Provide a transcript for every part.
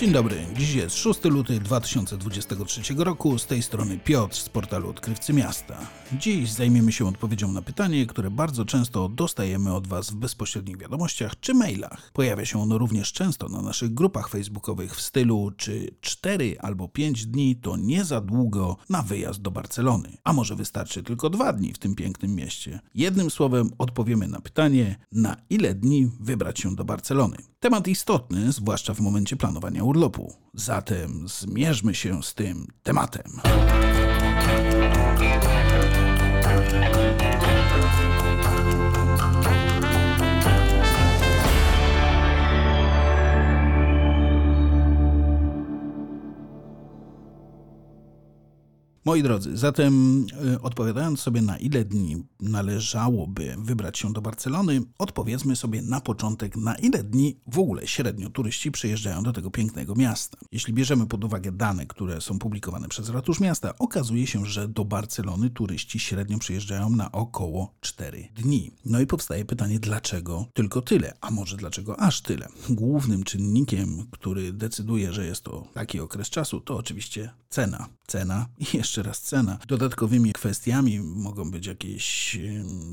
Dzień dobry, dziś jest 6 luty 2023 roku, z tej strony Piotr z portalu Odkrywcy Miasta. Dziś zajmiemy się odpowiedzią na pytanie, które bardzo często dostajemy od Was w bezpośrednich wiadomościach czy mailach. Pojawia się ono również często na naszych grupach facebookowych w stylu czy 4 albo 5 dni to nie za długo na wyjazd do Barcelony, a może wystarczy tylko 2 dni w tym pięknym mieście. Jednym słowem odpowiemy na pytanie, na ile dni wybrać się do Barcelony. Temat istotny, zwłaszcza w momencie planowania urlopu. Zatem zmierzmy się z tym tematem. Moi drodzy, zatem y, odpowiadając sobie na ile dni należałoby wybrać się do Barcelony, odpowiedzmy sobie na początek na ile dni w ogóle średnio turyści przyjeżdżają do tego pięknego miasta. Jeśli bierzemy pod uwagę dane, które są publikowane przez Ratusz Miasta, okazuje się, że do Barcelony turyści średnio przyjeżdżają na około 4 dni. No i powstaje pytanie, dlaczego tylko tyle, a może dlaczego aż tyle? Głównym czynnikiem, który decyduje, że jest to taki okres czasu, to oczywiście cena. Cena i jeszcze raz cena. Dodatkowymi kwestiami mogą być jakieś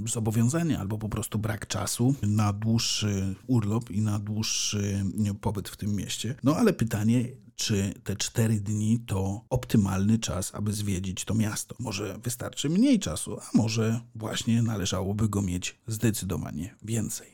zobowiązania albo po prostu brak czasu na dłuższy urlop i na dłuższy pobyt w tym mieście. No ale pytanie, czy te cztery dni to optymalny czas, aby zwiedzić to miasto. Może wystarczy mniej czasu, a może właśnie należałoby go mieć zdecydowanie więcej.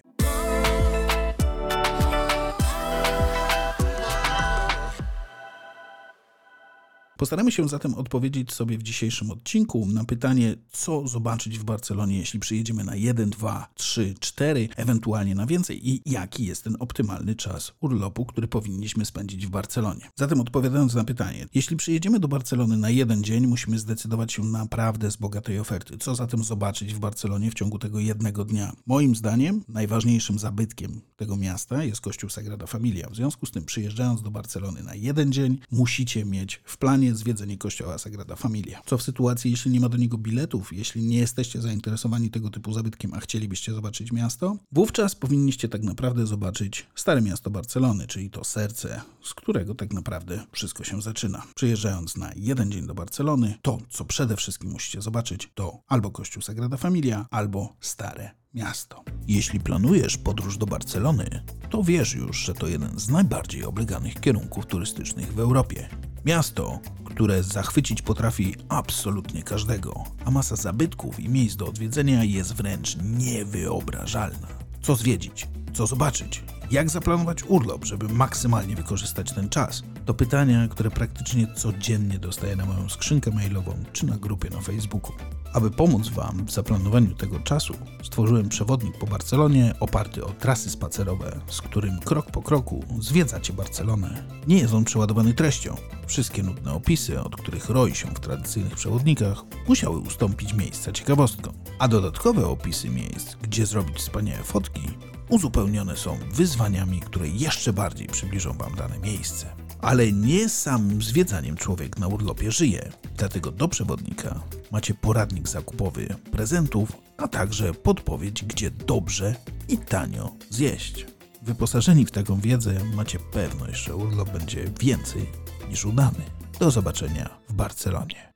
Postaramy się zatem odpowiedzieć sobie w dzisiejszym odcinku na pytanie, co zobaczyć w Barcelonie, jeśli przyjedziemy na 1, 2, 3, 4, ewentualnie na więcej i jaki jest ten optymalny czas urlopu, który powinniśmy spędzić w Barcelonie. Zatem odpowiadając na pytanie, jeśli przyjedziemy do Barcelony na jeden dzień, musimy zdecydować się naprawdę z bogatej oferty. Co zatem zobaczyć w Barcelonie w ciągu tego jednego dnia? Moim zdaniem najważniejszym zabytkiem tego miasta jest kościół Sagrada Familia. W związku z tym przyjeżdżając do Barcelony na jeden dzień, musicie mieć w planie zwiedzenie kościoła Sagrada Familia. Co w sytuacji, jeśli nie ma do niego biletów, jeśli nie jesteście zainteresowani tego typu zabytkiem, a chcielibyście zobaczyć miasto, wówczas powinniście tak naprawdę zobaczyć Stare Miasto Barcelony, czyli to serce, z którego tak naprawdę wszystko się zaczyna. Przyjeżdżając na jeden dzień do Barcelony, to co przede wszystkim musicie zobaczyć, to albo kościół Sagrada Familia, albo Stare miasto. Jeśli planujesz podróż do Barcelony, to wiesz już, że to jeden z najbardziej obleganych kierunków turystycznych w Europie. Miasto, które zachwycić potrafi absolutnie każdego, a masa zabytków i miejsc do odwiedzenia jest wręcz niewyobrażalna. Co zwiedzić? Co zobaczyć? Jak zaplanować urlop, żeby maksymalnie wykorzystać ten czas? To pytania, które praktycznie codziennie dostaję na moją skrzynkę mailową czy na grupie na Facebooku. Aby pomóc Wam w zaplanowaniu tego czasu, stworzyłem przewodnik po Barcelonie oparty o trasy spacerowe, z którym krok po kroku zwiedzacie Barcelonę. Nie jest on przeładowany treścią. Wszystkie nudne opisy, od których roi się w tradycyjnych przewodnikach, musiały ustąpić miejsca ciekawostkom. A dodatkowe opisy miejsc, gdzie zrobić wspaniałe fotki, uzupełnione są wyzwaniami, które jeszcze bardziej przybliżą Wam dane miejsce. Ale nie samym zwiedzaniem człowiek na urlopie żyje. Dlatego do przewodnika macie poradnik zakupowy prezentów, a także podpowiedź, gdzie dobrze i tanio zjeść. Wyposażeni w taką wiedzę macie pewność, że urlop będzie więcej niż udany. Do zobaczenia w Barcelonie.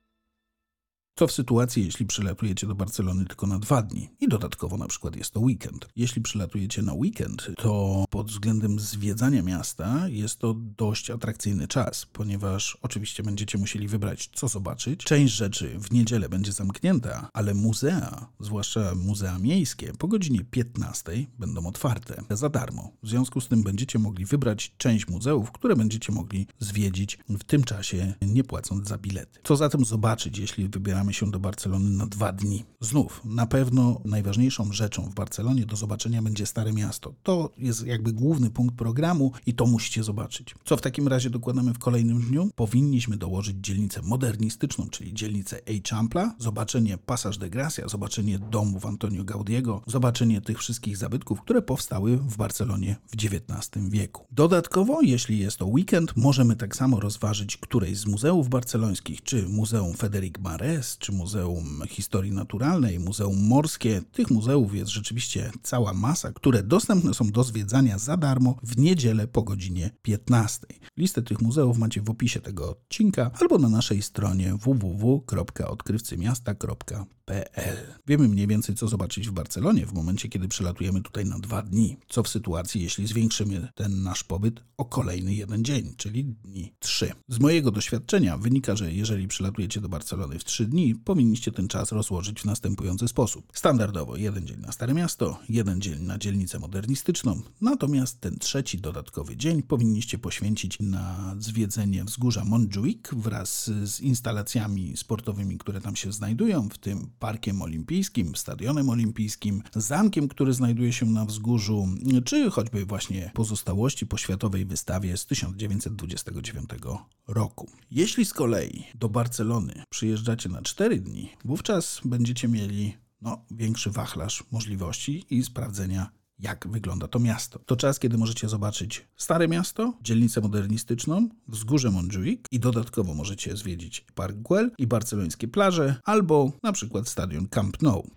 Co w sytuacji, jeśli przylatujecie do Barcelony tylko na dwa dni i dodatkowo na przykład jest to weekend? Jeśli przylatujecie na weekend, to pod względem zwiedzania miasta jest to dość atrakcyjny czas, ponieważ oczywiście będziecie musieli wybrać, co zobaczyć. Część rzeczy w niedzielę będzie zamknięta, ale muzea, zwłaszcza muzea miejskie, po godzinie 15 będą otwarte za darmo. W związku z tym będziecie mogli wybrać część muzeów, które będziecie mogli zwiedzić w tym czasie, nie płacąc za bilety. Co zatem zobaczyć, jeśli wybieramy wybieramy się do Barcelony na dwa dni. Znów, na pewno najważniejszą rzeczą w Barcelonie do zobaczenia będzie Stare Miasto. To jest jakby główny punkt programu i to musicie zobaczyć. Co w takim razie dokładamy w kolejnym dniu? Powinniśmy dołożyć dzielnicę modernistyczną, czyli dzielnicę Eixample, zobaczenie Passage de Gracia, zobaczenie domów Antonio Gaudiego, zobaczenie tych wszystkich zabytków, które powstały w Barcelonie w XIX wieku. Dodatkowo, jeśli jest to weekend, możemy tak samo rozważyć któreś z muzeów barcelońskich, czy Muzeum Federic Mares, Czy Muzeum Historii Naturalnej, Muzeum Morskie. Tych muzeów jest rzeczywiście cała masa, które dostępne są do zwiedzania za darmo w niedzielę po godzinie 15. Listę tych muzeów macie w opisie tego odcinka albo na naszej stronie www.odkrywcymiasta.pl PL. Wiemy mniej więcej, co zobaczyć w Barcelonie w momencie, kiedy przylatujemy tutaj na dwa dni. Co w sytuacji, jeśli zwiększymy ten nasz pobyt o kolejny jeden dzień, czyli dni trzy. Z mojego doświadczenia wynika, że jeżeli przylatujecie do Barcelony w trzy dni, powinniście ten czas rozłożyć w następujący sposób. Standardowo jeden dzień na Stare Miasto, jeden dzień na dzielnicę modernistyczną, natomiast ten trzeci dodatkowy dzień powinniście poświęcić na zwiedzenie wzgórza Montjuic wraz z instalacjami sportowymi, które tam się znajdują, w tym Parkiem Olimpijskim, Stadionem Olimpijskim, zamkiem, który znajduje się na wzgórzu, czy choćby właśnie pozostałości po światowej wystawie z 1929 roku. Jeśli z kolei do Barcelony przyjeżdżacie na 4 dni, wówczas będziecie mieli no, większy wachlarz możliwości i sprawdzenia jak wygląda to miasto. To czas, kiedy możecie zobaczyć Stare Miasto, dzielnicę modernistyczną, wzgórze Montjuic i dodatkowo możecie zwiedzić Park Güell i barcelońskie plaże, albo na przykład stadion Camp Nou.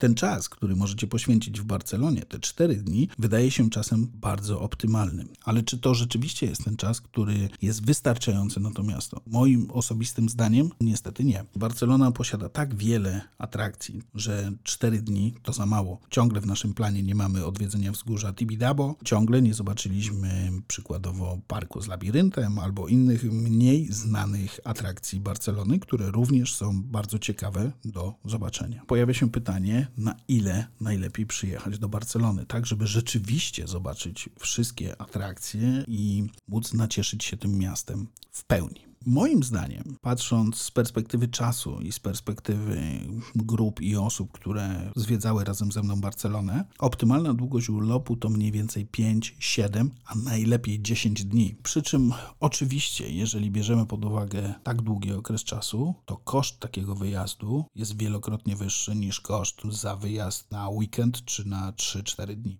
Ten czas, który możecie poświęcić w Barcelonie, te cztery dni, wydaje się czasem bardzo optymalnym. Ale czy to rzeczywiście jest ten czas, który jest wystarczający na to miasto? Moim osobistym zdaniem niestety nie. Barcelona posiada tak wiele atrakcji, że cztery dni to za mało. Ciągle w naszym planie nie mamy odwiedzenia wzgórza Tibidabo, ciągle nie zobaczyliśmy przykładowo parku z labiryntem albo innych mniej znanych atrakcji Barcelony, które również są bardzo ciekawe do zobaczenia. Pojawia się pytanie, na ile najlepiej przyjechać do Barcelony, tak żeby rzeczywiście zobaczyć wszystkie atrakcje i móc nacieszyć się tym miastem w pełni. Moim zdaniem, patrząc z perspektywy czasu i z perspektywy grup i osób, które zwiedzały razem ze mną Barcelonę, optymalna długość urlopu to mniej więcej 5, 7, a najlepiej 10 dni. Przy czym oczywiście, jeżeli bierzemy pod uwagę tak długi okres czasu, to koszt takiego wyjazdu jest wielokrotnie wyższy niż koszt za wyjazd na weekend czy na 3-4 dni.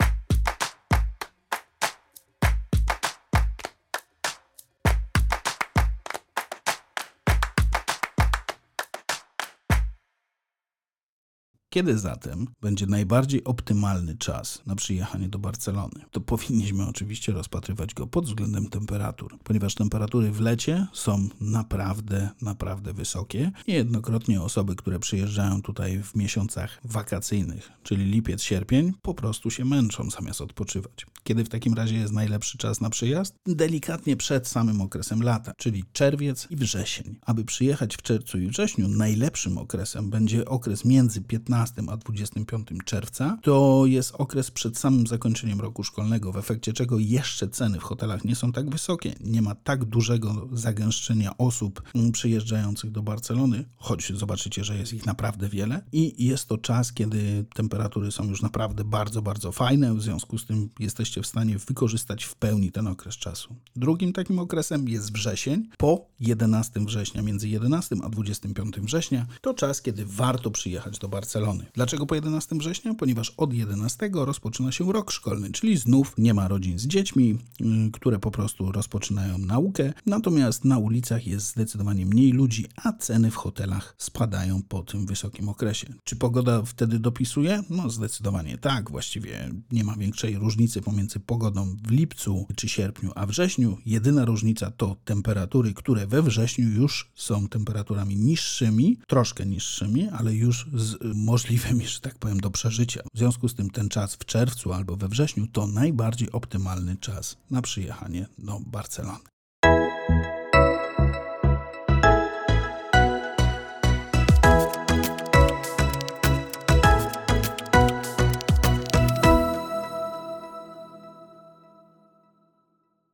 Kiedy zatem będzie najbardziej optymalny czas na przyjechanie do Barcelony? To powinniśmy oczywiście rozpatrywać go pod względem temperatur, ponieważ temperatury w lecie są naprawdę, naprawdę wysokie. Niejednokrotnie osoby, które przyjeżdżają tutaj w miesiącach wakacyjnych, czyli lipiec, sierpień, po prostu się męczą zamiast odpoczywać. Kiedy w takim razie jest najlepszy czas na przyjazd? Delikatnie przed samym okresem lata, czyli czerwiec i wrzesień. Aby przyjechać w czerwcu i wrześniu, najlepszym okresem będzie okres między 15 15 a 25 czerwca. To jest okres przed samym zakończeniem roku szkolnego, w efekcie czego jeszcze ceny w hotelach nie są tak wysokie. Nie ma tak dużego zagęszczenia osób przyjeżdżających do Barcelony, choć zobaczycie, że jest ich naprawdę wiele. I jest to czas, kiedy temperatury są już naprawdę bardzo, bardzo fajne. W związku z tym jesteście w stanie wykorzystać w pełni ten okres czasu. Drugim takim okresem jest wrzesień. Po 11 września, między 11 a 25 września, to czas, kiedy warto przyjechać do Barcelony. Dlaczego po 11 września? Ponieważ od 11 rozpoczyna się rok szkolny, czyli znów nie ma rodzin z dziećmi, y, które po prostu rozpoczynają naukę, natomiast na ulicach jest zdecydowanie mniej ludzi, a ceny w hotelach spadają po tym wysokim okresie. Czy pogoda wtedy dopisuje? No zdecydowanie tak, właściwie nie ma większej różnicy pomiędzy pogodą w lipcu czy sierpniu, a wrześniu. Jedyna różnica to temperatury, które we wrześniu już są temperaturami niższymi, troszkę niższymi, ale już z możliwością możliwymi, że tak powiem, do przeżycia. W związku z tym ten czas w czerwcu albo we wrześniu to najbardziej optymalny czas na przyjechanie do Barcelony.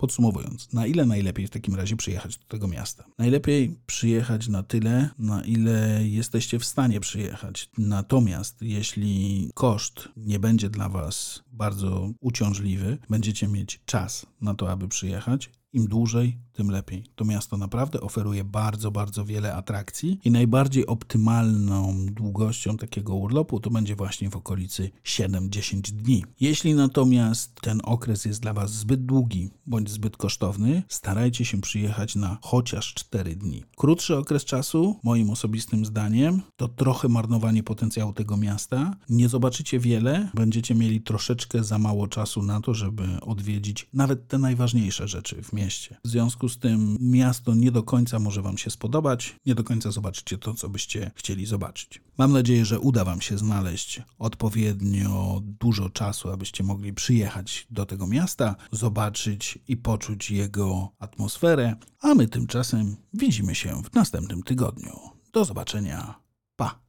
Podsumowując, na ile najlepiej w takim razie przyjechać do tego miasta? Najlepiej przyjechać na tyle, na ile jesteście w stanie przyjechać. Natomiast jeśli koszt nie będzie dla Was bardzo uciążliwy. Będziecie mieć czas na to, aby przyjechać. Im dłużej, tym lepiej. To miasto naprawdę oferuje bardzo, bardzo wiele atrakcji i najbardziej optymalną długością takiego urlopu to będzie właśnie w okolicy 7-10 dni. Jeśli natomiast ten okres jest dla Was zbyt długi bądź zbyt kosztowny, starajcie się przyjechać na chociaż 4 dni. Krótszy okres czasu, moim osobistym zdaniem, to trochę marnowanie potencjału tego miasta. Nie zobaczycie wiele, będziecie mieli troszeczkę za mało czasu na to, żeby odwiedzić nawet te najważniejsze rzeczy w mieście. W związku z tym miasto nie do końca może Wam się spodobać, nie do końca zobaczycie to, co byście chcieli zobaczyć. Mam nadzieję, że uda Wam się znaleźć odpowiednio dużo czasu, abyście mogli przyjechać do tego miasta, zobaczyć i poczuć jego atmosferę, a my tymczasem widzimy się w następnym tygodniu. Do zobaczenia. Pa!